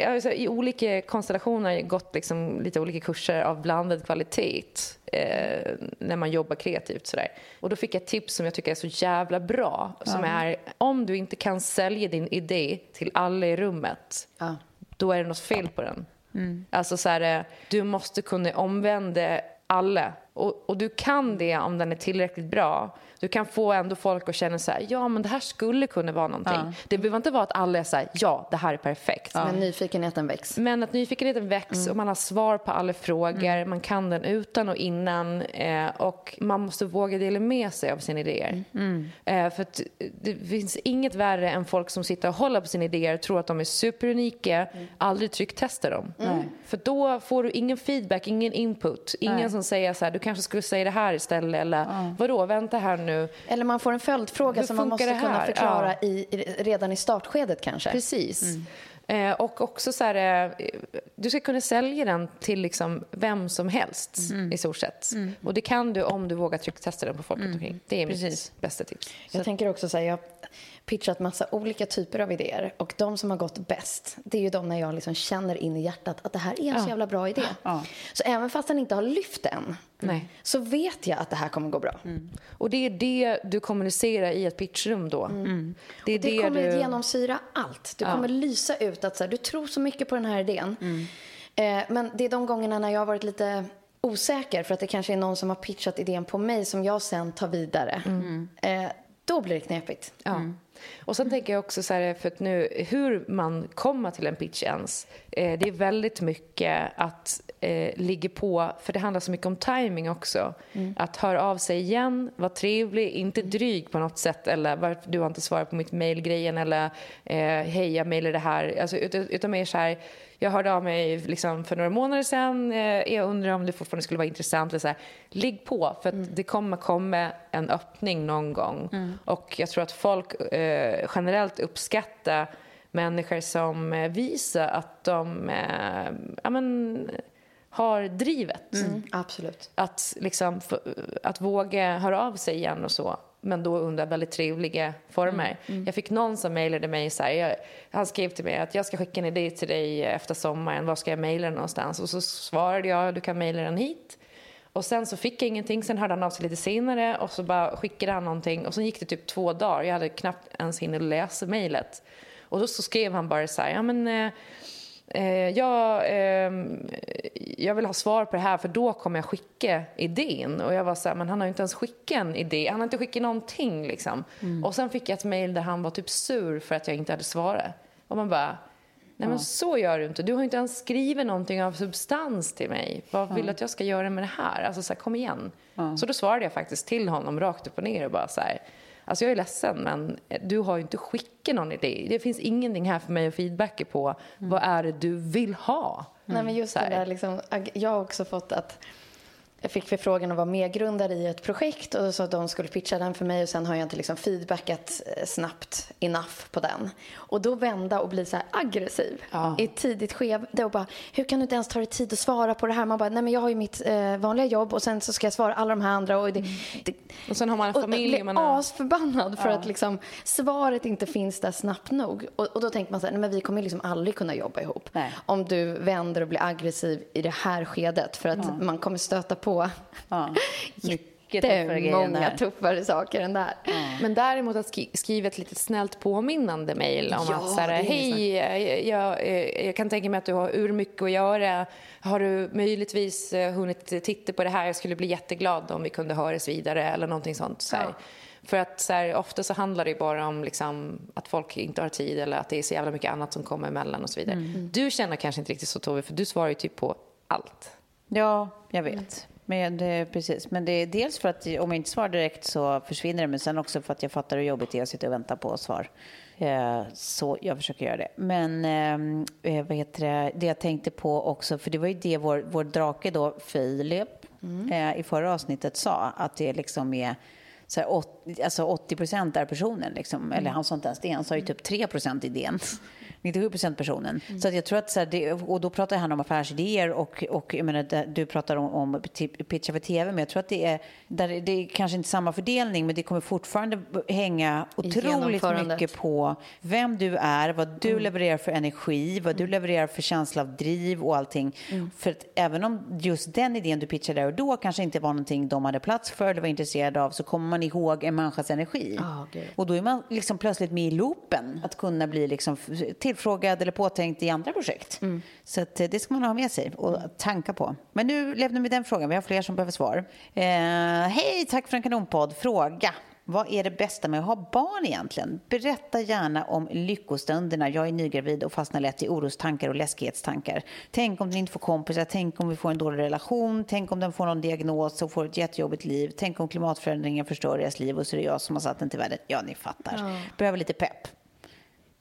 alltså, i olika konstellationer, gått liksom lite olika kurser av blandad kvalitet eh, när man jobbar kreativt. Sådär. Och då fick jag ett tips som jag tycker är så jävla bra. Som är, om du inte kan sälja din idé till alla i rummet, ja. då är det något fel på den. Mm. Alltså så här, eh, du måste kunna omvända alla. Och, och, du kan det om den är tillräckligt bra. Du kan få ändå folk att känna så här, ja men det här skulle kunna vara någonting. Ja. Det behöver inte vara att alla är så här, ja det här är perfekt. Ja. Men nyfikenheten väcks. Men att nyfikenheten väcks mm. och man har svar på alla frågor. Mm. Man kan den utan och innan. Eh, och man måste våga dela med sig av sina idéer. Mm. Eh, för att det finns inget värre än folk som sitter och håller på sina idéer, tror att de är superunika, mm. aldrig trycktestar dem. För då får du ingen feedback, ingen input. Ingen Nej. som säger så här, du kanske skulle säga det här istället. Eller ja. vadå, vänta här nu nu. Eller man får en följdfråga som man måste kunna förklara ja. i, redan i startskedet kanske. Precis. Mm. Eh, och också så här, eh, du ska kunna sälja den till liksom vem som helst mm. i stort sett. Mm. Och det kan du om du vågar trycktesta den på folk mm. omkring. Det är Precis. mitt bästa tips. Jag så. tänker också säga, pitchat massa olika typer av idéer. Och de som har gått bäst, det är ju de när jag liksom känner in i hjärtat att det här är en ja. så jävla bra idé. Ja. Så även fast den inte har lyft än, Nej. så vet jag att det här kommer gå bra. Mm. Och det är det du kommunicerar i ett pitchrum då? Mm. mm. Det, är det, det kommer du... genomsyra allt. Du ja. kommer lysa ut att så här, du tror så mycket på den här idén. Mm. Eh, men det är de gångerna när jag har varit lite osäker för att det kanske är någon som har pitchat idén på mig som jag sen tar vidare. Mm. Eh, då blir det knepigt. Ja. Mm. Och sen tänker jag också så här, för att nu, hur man kommer till en pitch ens. Eh, det är väldigt mycket att eh, ligga på, för det handlar så mycket om timing också. Mm. Att höra av sig igen, vara trevlig, inte dryg på något sätt eller varför du har inte svarat på mitt mejl-grejen eller eh, hej jag mejlar det här. Alltså, utan, utan mer så här, jag hörde av mig liksom för några månader sedan. Eh, jag undrar om det fortfarande skulle vara intressant. Så här, ligg på, för mm. det kommer komma en öppning någon gång. Mm. Och jag tror att folk eh, generellt uppskattar människor som eh, visar att de eh, ja, men, har drivet. Mm, absolut. Att, liksom, att våga höra av sig igen och så men då under väldigt trevliga former. Mm, mm. Jag fick någon som mejlade mig så här, jag, han skrev till mig att jag ska skicka en idé till dig efter sommaren, var ska jag mejla den någonstans? Och så svarade jag, du kan mejla den hit. Och sen så fick jag ingenting, sen hörde han av sig lite senare och så bara skickade han någonting och så gick det typ två dagar, jag hade knappt ens hinnit läsa mejlet. Och då så skrev han bara så här, ja men eh, eh, jag, eh, jag vill ha svar på det här för då kommer jag skicka idén. Och jag var så här, men han har ju inte ens skickat en idé. Han har inte skickat någonting liksom. Mm. Och sen fick jag ett mejl där han var typ sur för att jag inte hade svarat. Och man bara, nej men så gör du inte. Du har inte ens skrivit någonting av substans till mig. Vad vill du att jag ska göra med det här? Alltså så här, kom igen. Så då svarade jag faktiskt till honom rakt upp och ner och bara så här, Alltså jag är ledsen, men du har ju inte skickat någon idé. Det finns ingenting här för mig att feedbacka på. Mm. Vad är det du vill ha? Mm. Nej, men just det där, liksom, jag har också fått att jag fick förfrågan att vara medgrundare i ett projekt och så att de skulle pitcha den för mig och sen har jag inte liksom feedbackat eh, snabbt enough på den. Och då vända och bli så här aggressiv ja. i ett tidigt skede och bara, hur kan du inte ens ta dig tid att svara på det här? Man bara, nej men jag har ju mitt eh, vanliga jobb och sen så ska jag svara alla de här andra och det, mm. det, Och sen har man en familj. Och blir asförbannad för ja. att liksom svaret inte finns där snabbt nog. Och, och då tänker man så här, nej men vi kommer liksom aldrig kunna jobba ihop. Nej. Om du vänder och blir aggressiv i det här skedet för att ja. man kommer stöta på på ja. jättemånga tuffare saker än där. Ja. Men däremot att skriva ett litet snällt påminnande mejl om ja, att så här, hej, jag, jag, jag, kan tänka mig att du har ur mycket att göra. Har du möjligtvis eh, hunnit titta på det här? Jag skulle bli jätteglad om vi kunde höras vidare eller någonting sånt. Så ja. För att så här, ofta så handlar det bara om liksom, att folk inte har tid eller att det är så jävla mycket annat som kommer emellan och så vidare. Mm. Du känner kanske inte riktigt så Tove, för du svarar ju typ på allt. Ja, jag vet. Men det, precis. Men det är dels för att om jag inte svarar direkt så försvinner det, men sen också för att jag fattar hur jobbigt det är att sitta och vänta på svar. Eh, så jag försöker göra det. Men eh, eh, vad heter det, det jag tänkte på också, för det var ju det vår, vår drake då, Filip, mm. i förra avsnittet sa, att det liksom är så här, 80, alltså 80 procent är personen. Liksom. Mm. Eller han sa inte ens det, han sa ju typ 3 procent idén. 97 procent personen. Mm. Så att jag tror att så här, det, och då pratar han om affärsidéer och, och jag menar, du pratar om, om pitcha för tv, men jag tror att det är, där, det är kanske inte samma fördelning, men det kommer fortfarande hänga otroligt mycket på vem du är, vad du mm. levererar för energi, vad du mm. levererar för känsla av driv och allting. Mm. För att även om just den idén du pitchade där och då kanske inte var någonting de hade plats för eller var intresserade av, så kommer man ihåg en människas energi. Oh, och då är man liksom plötsligt med i loopen, att kunna bli liksom till tillfrågad eller påtänkt i andra projekt. Mm. Så eh, det ska man ha med sig och tanka på. Men nu lämnar vi den frågan. Vi har fler som behöver svar. Eh, Hej, tack för en kanonpodd. Fråga. Vad är det bästa med att ha barn egentligen? Berätta gärna om lyckostunderna. Jag är nygravid och fastnar lätt i orostankar och läskighetstankar. Tänk om den inte får kompisar, tänk om vi får en dålig relation, tänk om den får någon diagnos och får ett jättejobbigt liv, tänk om klimatförändringen förstör deras liv och så är det jag som har satt den till världen. Ja, ni fattar. Ja. Behöver lite pepp.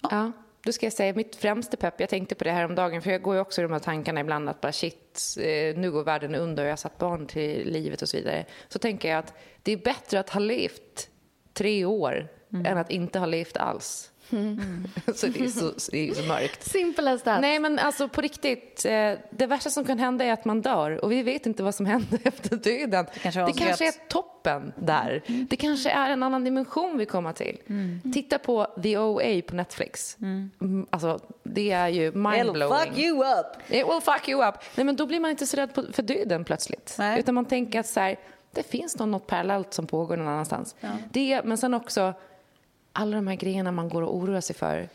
Ja. ja då ska jag säga mitt främsta pepp, jag tänkte på det här om dagen för jag går ju också i de här tankarna ibland att bara shit, eh, nu går världen under och jag har satt barn till livet och så vidare. Så tänker jag att det är bättre att ha levt tre år mm. än att inte ha levt alls. Mm. så det är så, det är så mörkt. Simple as that. Nej, men alltså på riktigt. Eh, det värsta som kan hända är att man dör och vi vet inte vad som händer efter döden. Det kanske, det kanske är toppen där. Mm. Det kanske är en annan dimension vi kommer till. Mm. Titta på The OA på Netflix. Mm. mm. Alltså, det är ju mindblowing. It'll fuck you up. It will fuck you up. Nej, men då blir man inte så rädd för döden plötsligt. Nej. Utan man tänker att så här, det finns något parallellt som pågår någon annanstans. Ja. Det, men sen också alla de här grejerna man går och oroar sig för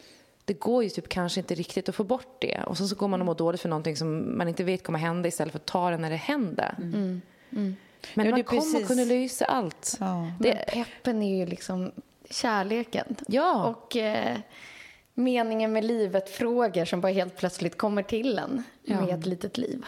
det går ju typ kanske inte riktigt att få bort det. Och så, så går man och mår dåligt för någonting som man inte vet kommer hända istället för att ta det när det händer. Mm. mm. Mm. Men ja, man kommer precis... kunna lösa allt. Ja. Det... Men peppen är ju liksom kärleken. Ja. Och eh, meningen med livet-frågor som bara helt plötsligt kommer till en ja. med ett litet liv.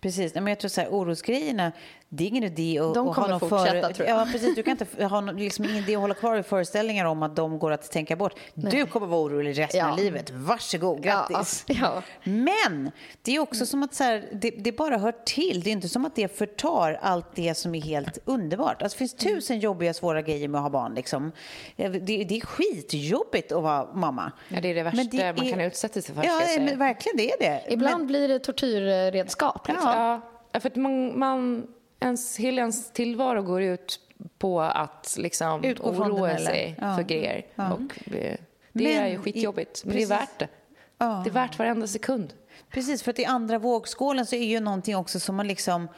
Precis, men jag tror så här, orosgrejerna, det är ingen idé att, de kommer ha någon fortsätta, för... tror jag. Ja, precis. Du kan inte ha någon, liksom, ingen idé att hålla kvar i föreställningar om att de går att tänka bort. Nej. Du kommer vara orolig resten ja. av livet. Varsågod, grattis. Ja, ja. Men det är också som att så här, det, det, bara hör till. Det är inte som att det förtar allt det som är helt underbart. Alltså, det finns tusen jobbiga, svåra grejer med att ha barn. Liksom. Det, det är skitjobbigt att vara mamma. Ja, det är det värsta det man kan utsätta sig för. Ja, men verkligen, det är det. Ibland men... blir det tortyrredskap. Liksom. Ja. ja, för att man, man ens, hela ens tillvaro går ut på att liksom Utgå oroa sig ja. för grejer. Ja. Och det, det är ju skitjobbigt, men precis. det är värt det. Ja. Det är värt varenda sekund. Precis, för att i andra vågskålen så är ju någonting också som man liksom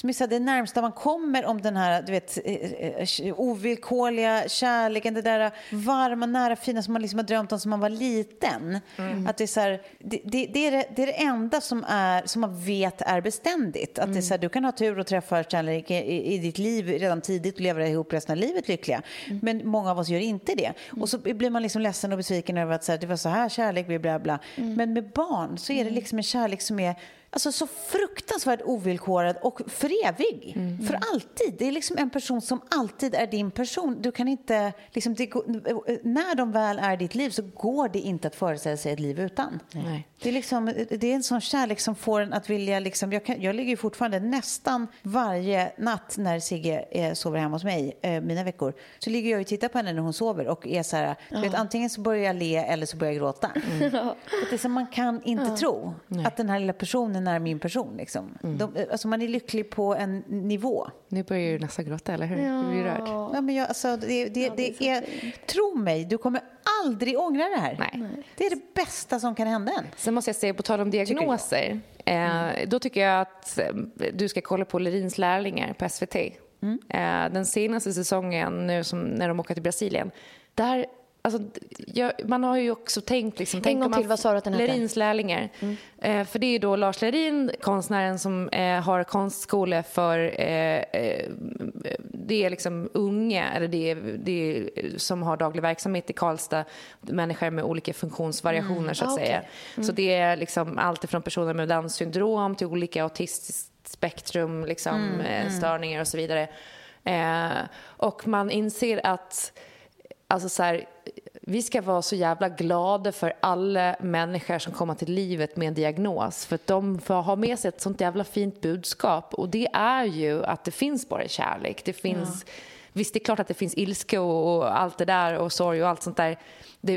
som är så det närmsta man kommer om den här du vet, eh, eh, ovillkorliga kärleken, det där varma, nära, fina som man liksom har drömt om som man var liten. Mm. Att det, är så här, det, det, det, är det, det, är det enda som, är, som man vet är beständigt. Att mm. det är så här, du kan ha tur och träffa kärlek i, i, ditt liv redan tidigt och leva ihop resten av livet lyckliga. Mm. Men många av oss gör inte det. Och så blir man liksom ledsen och besviken över att så här, det var så här kärlek, bla bla bla. Mm. Men med barn så är det mm. liksom en kärlek som är alltså, så fruktansvärt ovillkorad och för evig. Mm. För alltid. Det är liksom en person som alltid är din person. Du kan inte, liksom, det, när de väl är ditt liv så går det inte att föreställa sig ett liv utan. Nej. Det, är liksom, det är en sån kärlek som får en att vilja... Liksom, jag, kan, jag ligger fortfarande nästan varje natt när Sigge eh, sover hemma hos mig, eh, mina veckor, så ligger jag och tittar på henne när hon sover och är så här, ja. vet, antingen så börjar jag le eller så börjar jag gråta. Mm. det är som man kan inte ja. tro Nej. att den här lilla personen är min person. Liksom. Mm. De, alltså man är lycklig på en nivå. Nu börjar du nästan gråta, eller hur? Ja. Du blir rörd. Ja, men jag, alltså, det, det, ja, det, det är, tro mig, du kommer aldrig ångra det här. Nej. Det är det bästa som kan hända en. Sen måste jag säga, på tal om diagnoser, mm. eh, då tycker jag att eh, du ska kolla på Lerins lärlingar på SVT. Mm. Eh, den senaste säsongen, nu som, när de åker till Brasilien, där Alltså, jag, man har ju också tänkt... Liksom, en gång till, vad sa du att den? Lerins lärlingar. Mm. Eh, för det är då Lars Lerin, konstnären som eh, har konstskola för... Eh, eh det är liksom unga, eller det är, det är, som har daglig verksamhet i Karlstad. Människor med olika funktionsvariationer, mm. så att ah, säga. Okay. Mm. Så det är liksom allt från personer med Downs syndrom till olika autistiskt spektrum, liksom, mm, eh, mm. störningar och så vidare. Eh, och man inser att Alltså så här, vi ska vara så jävla glada för alla människor som kommer till livet med en diagnos. För att de får ha med sig ett sånt jävla fint budskap. Och det är ju att det finns bara kärlek. Det finns, ja. Visst, det är klart att det finns ilska och, och, allt det där och sorg och allt sånt där. Det,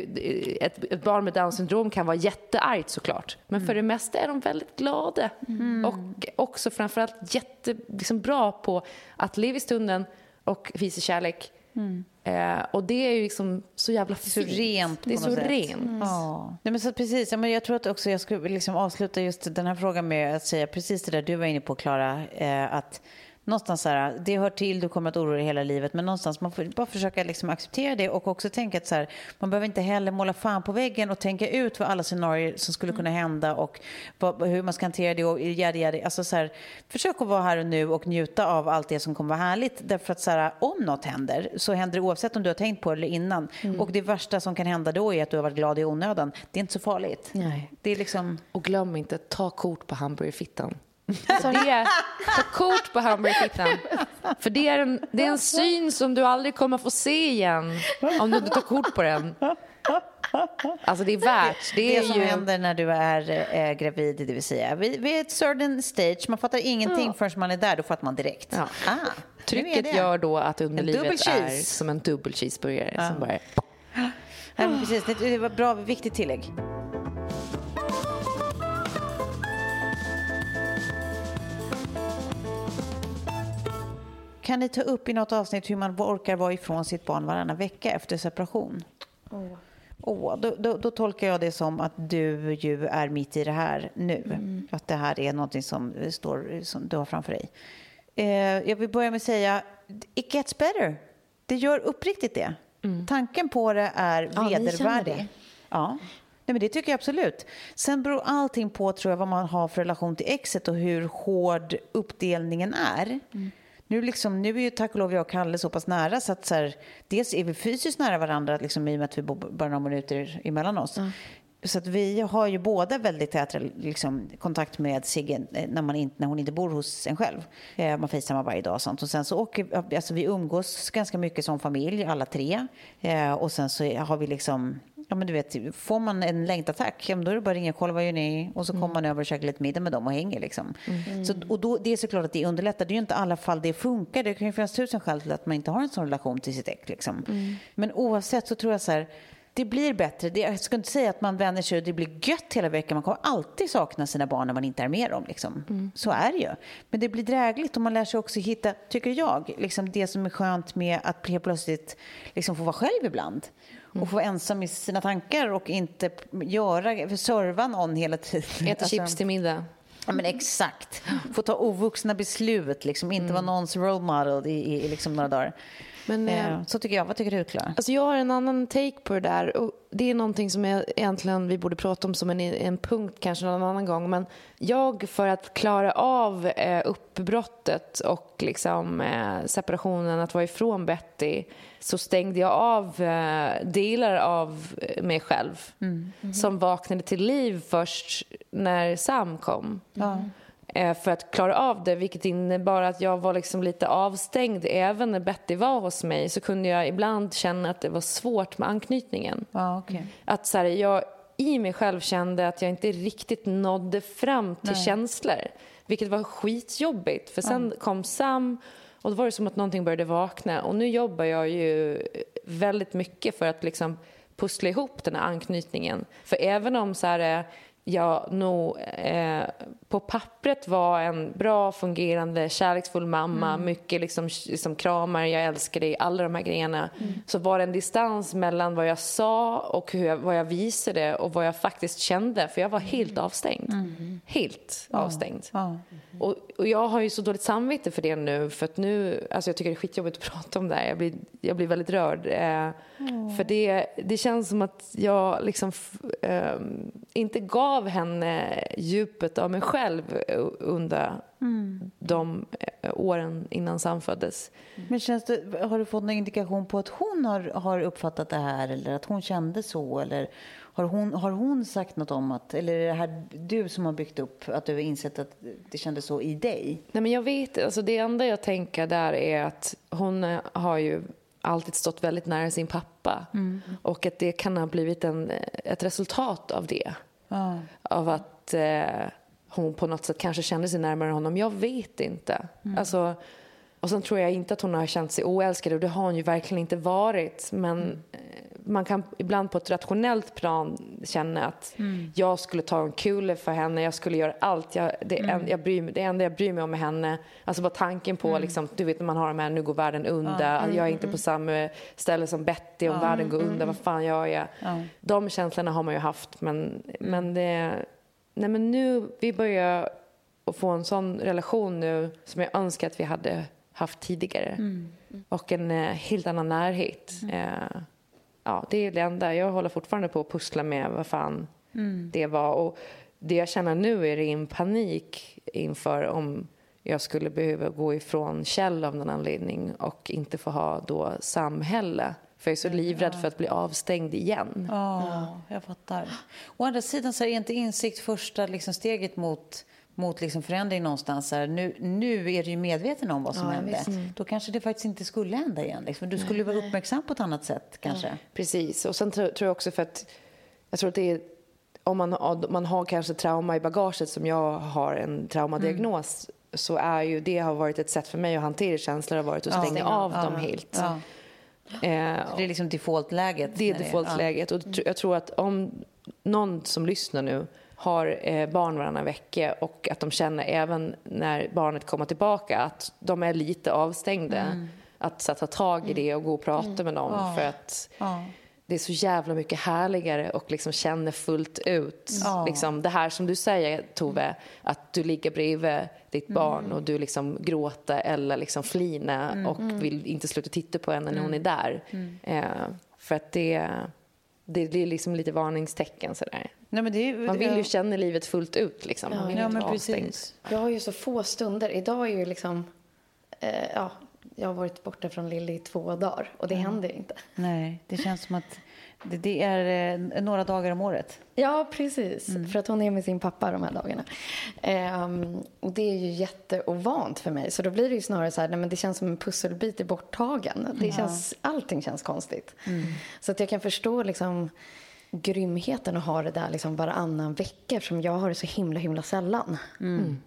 ett, ett, barn med Downs syndrom kan vara jätteargt såklart. Men mm. för det mesta är de väldigt glada. Mm. Och också framförallt jättebra liksom, på att leva i stunden och visa kärlek. Mm. Eh, och det är ju liksom så jävla fint. Så rent Det är så sätt. rent. Mm. Ja. Nej, men så precis. Ja, men jag tror att också jag skulle liksom avsluta just den här frågan med att säga precis det där du var inne på, Klara. Eh, att någonstans så här, det hör till, du kommer att oroa dig hela livet, men någonstans man får bara försöka liksom acceptera det och också tänka att så här, man behöver inte heller måla fan på väggen och tänka ut vad alla scenarier som skulle kunna hända och vad, hur man ska hantera det och yada, yada. Alltså så här, försök att vara här och nu och njuta av allt det som kommer vara härligt. Därför att så här, om något händer så händer det oavsett om du har tänkt på det eller innan. Mm. Och det värsta som kan hända då är att du har varit glad i onödan. Det är inte så farligt. Nej. Det är liksom... Och glöm inte, ta kort på hamburgerfittan. Så det, ta kort på hamburgerfittan. För det är, en, det är en syn som du aldrig kommer få se igen om du inte tar kort på den. Alltså det är värt. Det, är det som ju... händer när du är äh, gravid, det vill säga vid, vid ett certain stage, man fattar ingenting ja. förrän man är där, då fattar man direkt. Ja. Ah, Trycket gör då att underlivet är som en dubbel cheeseburgare. Ja. Som bara... ja, precis, det var bra, viktigt tillägg. Kan ni ta upp i något avsnitt hur man orkar vara ifrån sitt barn varannan vecka efter separation? Oh. Oh, då, då, då, tolkar jag det som att du ju är mitt i det här nu. Mm. Att det här är någonting som, står, som du har framför dig. Eh, jag vill börja med att säga, it gets better. Det gör uppriktigt det. Mm. Tanken på det är ja, vedervärdig. Ja. Nej, men det tycker jag absolut. Sen beror allting på tror jag, vad man har för relation till exet och hur hård uppdelningen är. Mm. Nu, liksom, nu är ju tack och lov jag och Kalle så pass nära så att så här, dels är vi fysiskt nära varandra liksom, i och med att vi bor bara några minuter emellan oss. Mm. Så att vi har ju båda väldigt tät liksom, kontakt med Sigge eh, när, man inte, när hon inte bor hos en själv. Eh, man facetimar varje dag och sånt. Och sen så åker, alltså vi umgås ganska mycket som familj, alla tre. Eh, och sen så har vi liksom Ja, men du vet, får man en längtattack, ja, då är det bara att ringa och kolla vad gör ni? Och så kommer mm. man över och käkar lite middag med dem och hänger. Liksom. Mm. Så, och då, det är såklart att det underlättar. Det är ju inte alla fall det funkar. Det kan ju finnas tusen skäl till att man inte har en sån relation till sitt ex. Liksom. Mm. Men oavsett så tror jag så här, det blir bättre. Det, jag ska inte säga att man vänjer sig och det blir gött hela veckan. Man kommer alltid sakna sina barn när man inte är med dem. Liksom. Mm. Så är det ju. Men det blir drägligt och man lär sig också hitta, tycker jag, liksom det som är skönt med att helt plötsligt liksom få vara själv ibland. Och få vara ensam i sina tankar och inte göra, serva någon hela tiden. Äta alltså, chips till middag. Ja, men exakt. Få ta ovuxna beslut, liksom. inte mm. vara någons role model i, i, i liksom några dagar. Men, eh, så tycker jag. Vad tycker du, Klara? Alltså jag har en annan take på det där. Och det är någonting som jag, egentligen vi borde prata om som en, en punkt kanske någon annan gång. Men jag, för att klara av eh, uppbrottet och liksom, eh, separationen, att vara ifrån Betty så stängde jag av eh, delar av mig själv mm. Mm. som vaknade till liv först när Sam kom. Mm. Eh, för att klara av det, vilket innebar att jag var liksom lite avstängd. Även när Betty var hos mig så kunde jag ibland känna att det var svårt med anknytningen. Ah, okay. Att så här, jag i mig själv kände att jag inte riktigt nådde fram till Nej. känslor. Vilket var skitjobbigt. För sen ah. kom Sam och då var det som att någonting började vakna. Och nu jobbar jag ju väldigt mycket för att liksom pussla ihop den här anknytningen. För även om så här, jag nog eh, på pappret var en bra, fungerande, kärleksfull mamma. Mm. Mycket liksom, liksom kramar, jag älskar dig, alla de här grejerna. Mm. Så var det en distans mellan vad jag sa och hur jag, vad jag visade och vad jag faktiskt kände. För jag var helt mm. avstängd. Mm. Helt avstängd. Och, och, jag har ju så dåligt samvete för det nu. För att nu, alltså jag tycker det är skitjobbigt att prata om det här. Jag blir, jag blir väldigt rörd. Eh, för det, det känns som att jag liksom eh, inte gav henne djupet av mig själv under mm. de eh, åren innan Sam föddes. Men känns det, har du fått någon indikation på att hon har, har uppfattat det här eller att hon kände så? Eller har hon, har hon sagt något om att, eller är det här du som har byggt upp, att du har insett att det kändes så i dig? Nej men jag vet alltså det enda jag tänker där är att hon eh, har ju alltid stått väldigt nära sin pappa. Mm. Och att det kan ha blivit en, ett resultat av det. Ah. Av att eh, hon på något sätt kanske kände sig närmare honom. Jag vet inte. Mm. Alltså, och sen tror jag inte att hon har känt sig oälskad och det har hon ju verkligen inte varit. Men mm. Man kan ibland på ett rationellt plan känna att mm. jag skulle ta en kule för henne, jag skulle göra allt. Jag, det, mm. en, jag bryr, det enda jag bryr mig om med henne, alltså bara tanken på, mm. liksom, du vet när man har de här, nu går världen under, mm. jag är inte på samma ställe som Betty, om världen går under, vad fan gör jag? De känslorna har man ju haft, men, mm. men det, nej men nu, vi börjar få en sån relation nu som jag önskar att vi hade haft tidigare. Mm. Och en eh, helt annan närhet. Mm. Eh, ja, det är det enda. Jag håller fortfarande på att pussla med vad fan mm. det var. Och det jag känner nu är en panik inför om jag skulle behöva gå ifrån Kjell av någon anledning och inte få ha då samhälle. För jag är så livrädd för att bli avstängd igen. Ja, jag fattar. Å andra sidan så är inte insikt första liksom steget mot mot liksom förändring någonstans. Här. Nu, nu är du ju medveten om vad som ja, hände. Mm. Då kanske det faktiskt inte skulle hända igen. Liksom. Du skulle vara uppmärksam på ett annat sätt kanske. Ja. Precis. Och sen tror, jag också för att jag tror att det är om man, om man har kanske trauma i bagaget som jag har en traumadiagnos mm. så är ju det har varit ett sätt för mig att hantera känslor har varit att stänga ja, av dem helt. Eh, det är liksom defaultläget? Det är defaultläget. Och jag tror att om någon som lyssnar nu har eh, barn varannan vecka och att de känner även när barnet kommer tillbaka att de är lite avstängda. Mm. Att så, ta tag i det och gå och prata mm. med dem mm. för att ja. det är så jävla mycket härligare och liksom känner fullt ut. Ja. Liksom, det här som du säger Tove, att du ligger bredvid ditt mm. barn och du liksom gråter eller liksom flina mm. och mm. vill inte sluta titta på henne när hon är där. Eh, för att det, det blir liksom lite varningstecken sådär. Nej, men det, man vill ju känna livet fullt ut. Liksom. Man vill ja, men precis. Jag har ju så få stunder. Idag är ju liksom eh, ja, jag har varit borta från Lilly i två dagar och det mm. händer inte. Nej, det känns som att det, det är eh, några dagar om året. Ja, precis. Mm. För att hon är med sin pappa de här dagarna. Um, och det är ju jätteovant för mig. Så då blir det ju snarare så här, nej, men det känns som en pusselbit är borttagen. Det ja. känns, allting känns konstigt. Mm. Så att jag kan förstå liksom grymheten att ha det där liksom varannan vecka eftersom jag har det så himla, himla sällan. Mm.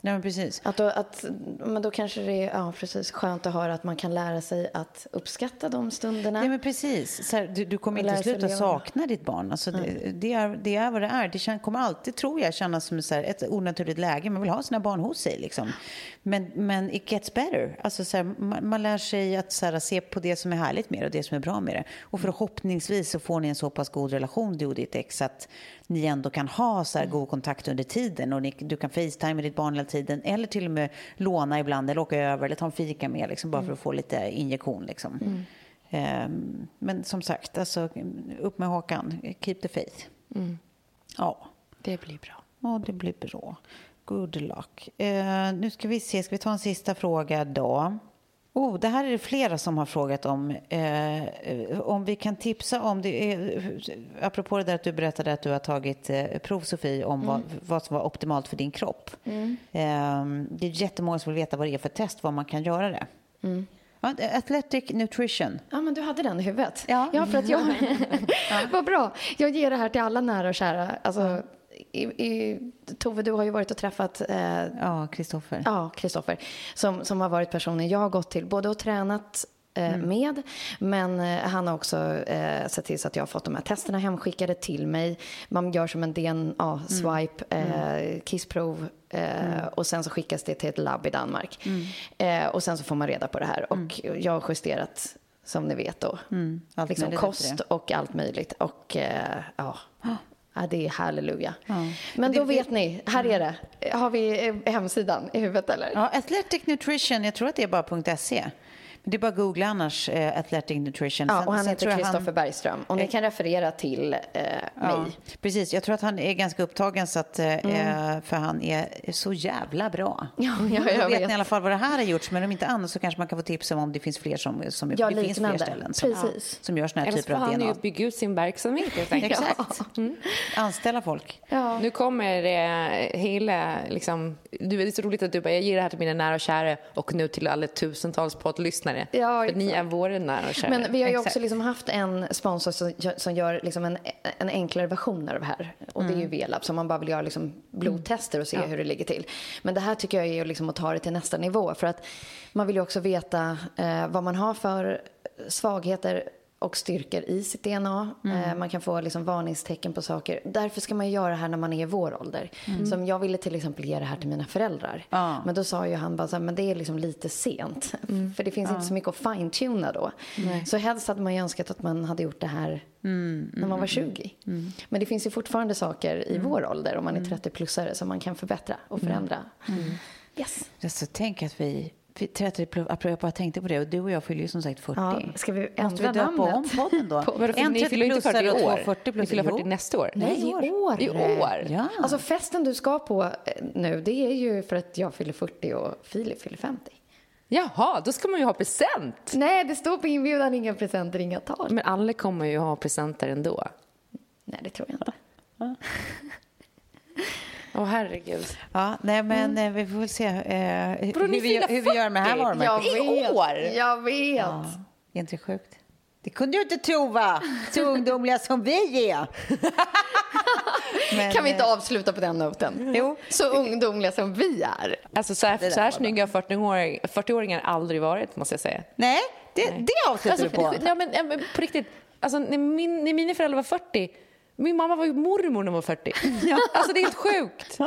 Ja, men precis. Att då, att, men då kanske det är ja, precis, skönt att höra att man kan lära sig att uppskatta de stunderna. Ja, men precis. Här, du, du, kommer inte sluta sakna ditt barn. Alltså, mm. det, det, är, det är vad det är. Det kän, kommer alltid, tror jag, kännas som så här, ett onaturligt läge. Man vill ha sina barn hos sig. Liksom. Men, men it gets better. Alltså, så här, man, man, lär sig att så här, se på det som är härligt med det och det som är bra med det. Och förhoppningsvis så får ni en så pass god relation, du och ditt ex, att ni ändå kan ha så här mm. god kontakt under tiden. Och ni, du kan facetime med ditt barn tiden. Eller till och med låna ibland eller åka över eller ta en fika med. Liksom, bara för att få lite injektion. Liksom. Mm. Um, men som sagt, alltså, upp med hakan. Keep the faith. Mm. Ja. Det blir bra. Ja, det blir bra. Good luck. Uh, nu ska vi se, ska vi ta en sista fråga då? Oh, det här är det flera som har frågat om. Eh, om vi kan tipsa om, det är, apropå det där att du berättade att du har tagit eh, prov, Sofie, om mm. vad, vad, som var optimalt för din kropp. Mm. Eh, det är jättemånga som vill veta vad det är för test, vad man kan göra det. Mm. Athletic nutrition. Ja, men du hade den i huvudet. Ja, ja för att jag... Vad bra. Jag ger det här till alla nära och kära. Alltså, i, Tove, du har ju varit och träffat... Eh, ja, Kristoffer. Ja, Kristoffer. Som, som har varit personen jag har gått till, både och tränat eh, mm. med. Men eh, han har också eh, sett till så att jag har fått de här testerna hemskickade till mig. Man gör som en DNA-swipe, mm. mm. kissprov mm. och sen så skickas det till ett labb i Danmark. Mm. och sen så får man reda på det här. Och mm. jag har justerat, som ni vet då, liksom kost och allt möjligt. Och ja... Ja, det är halleluja. Ja. Men då vet ni, här är det. Har vi hemsidan i huvudet eller? Ja, Athletic Nutrition, jag tror att det är bara .se. Det är bara att googla annars, eh, Athletic Nutrition. Ja, och han Sen heter Kristoffer han... Bergström. Och ni kan referera till eh, ja, mig. Precis, jag tror att han är ganska upptagen så att, eh, mm. för han är så jävla bra. Ja, ja, jag, jag vet, vet ni i alla fall vad det här har gjorts, men om inte annat så kanske man kan få tips om om det finns fler som, som ja, det finns fler ställen som, Precis. som gör såna här typer av DNA. Eller så får han ju bygga ut sin verksamhet helt enkelt. Exakt. Mm. Anställa folk. Ja. Nu kommer eh, hela, liksom, det är så roligt att du bara, jag ger det här till mina nära och kära och nu till alla tusentals poddlyssnare. Ja, för ni är våra nära och kära. Men vi har ju Exakt. också liksom haft en sponsor som, som gör liksom en, en enklare version av det här. Och mm. det är ju mm. Velab, som man bara vill göra liksom blodtester och se mm. hur det ligger till. Men det här tycker jag är liksom att ta det till nästa nivå. För att man vill ju också veta eh, vad man har för svagheter och styrkor i sitt DNA. Mm. Eh, man kan få liksom varningstecken på saker. Därför ska man göra det här när man är i vår ålder. Mm. Som jag ville till exempel ge det här till mina föräldrar. Ah. Men då sa ju han bara så här, men det är liksom lite sent. Mm. För det finns ah. inte så mycket att fine-tuna då. Nej. Så helst hade man ju önskat att man hade gjort det här mm, när man var 20. Mm, mm. Men det finns ju fortfarande saker i vår ålder, om man är 30-plussare, som man kan förbättra och förändra. Yes. Så tänk att vi 30 plus, jag tänkte på det, och du och jag fyller ju som sagt 40. Ja, ska vi ändra Måste vi döpa namnet? om podden då? På, en ni fyller inte 40 i år. 40 plus, ni fyller 40 nästa år. Nej, i år. I år? Ja. Alltså festen du ska på eh, nu, det är ju för att jag fyller 40 och Filip fyller 50. Jaha, då ska man ju ha present. Nej, det står på inbjudan inga presenter, inga tal. Men alla kommer ju ha presenter ändå. Nej, det tror jag inte. Åh, oh, herregud. Ja, nej, men mm. vi får väl se eh, hur, vi, hur vi gör med det här varumärket. I år! Jag vet. Ja, är inte det sjukt? Det kunde du inte tro, va? Så ungdomliga som vi är. Men, kan vi inte eh, avsluta på den noten? Jo. Så ungdomliga som vi är. Alltså, så här, så här snygga 40-åringar 40 aldrig varit, måste jag säga. Nej, det, Nej. det avslutar alltså, du på. Ja, men, på riktigt. Alltså, när, min, när mina föräldrar var 40 min mamma var ju mormor när hon var 40. Ja. Alltså det är helt sjukt.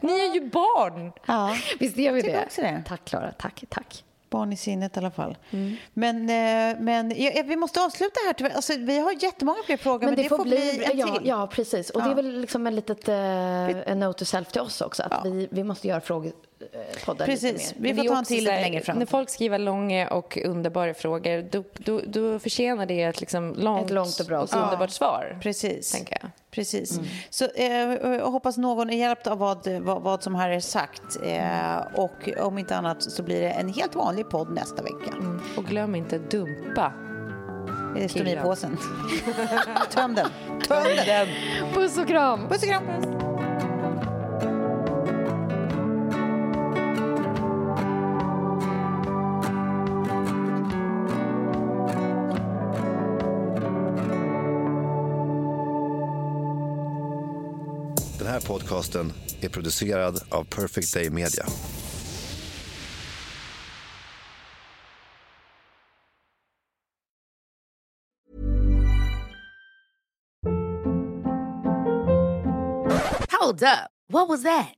Ni är ju barn. Ja. Visst är vi det? det? Tack Klara, tack, tack. Barn i sinnet i alla fall. Mm. Men, eh, men ja, vi måste avsluta här tyvärr. Alltså, vi har jättemånga fler frågor, men, men det, det, får bli, bli en ja, till. Ja, precis. Och ja. det är väl liksom en litet uh, note to self till oss också. Att ja. vi, vi måste göra frågor poddar Precis, vi får ta en till lite längre fram. När folk skriver långa och underbara frågor då, då, då förtjänar det ett, liksom långt, ett långt och, bra. och underbart svar. Precis. Tänker jag. Precis. Mm. Så eh, jag hoppas någon är hjälpt av vad, vad, vad som här är sagt. Eh, och om inte annat så blir det en helt vanlig podd nästa vecka. Mm. Och glöm inte dumpa Stomipåsen. Töm den. Töm den. Puss och kram. Puss och kram. Puss. Podcasten är producerad av Perfect Day Media. Hold up. What was that?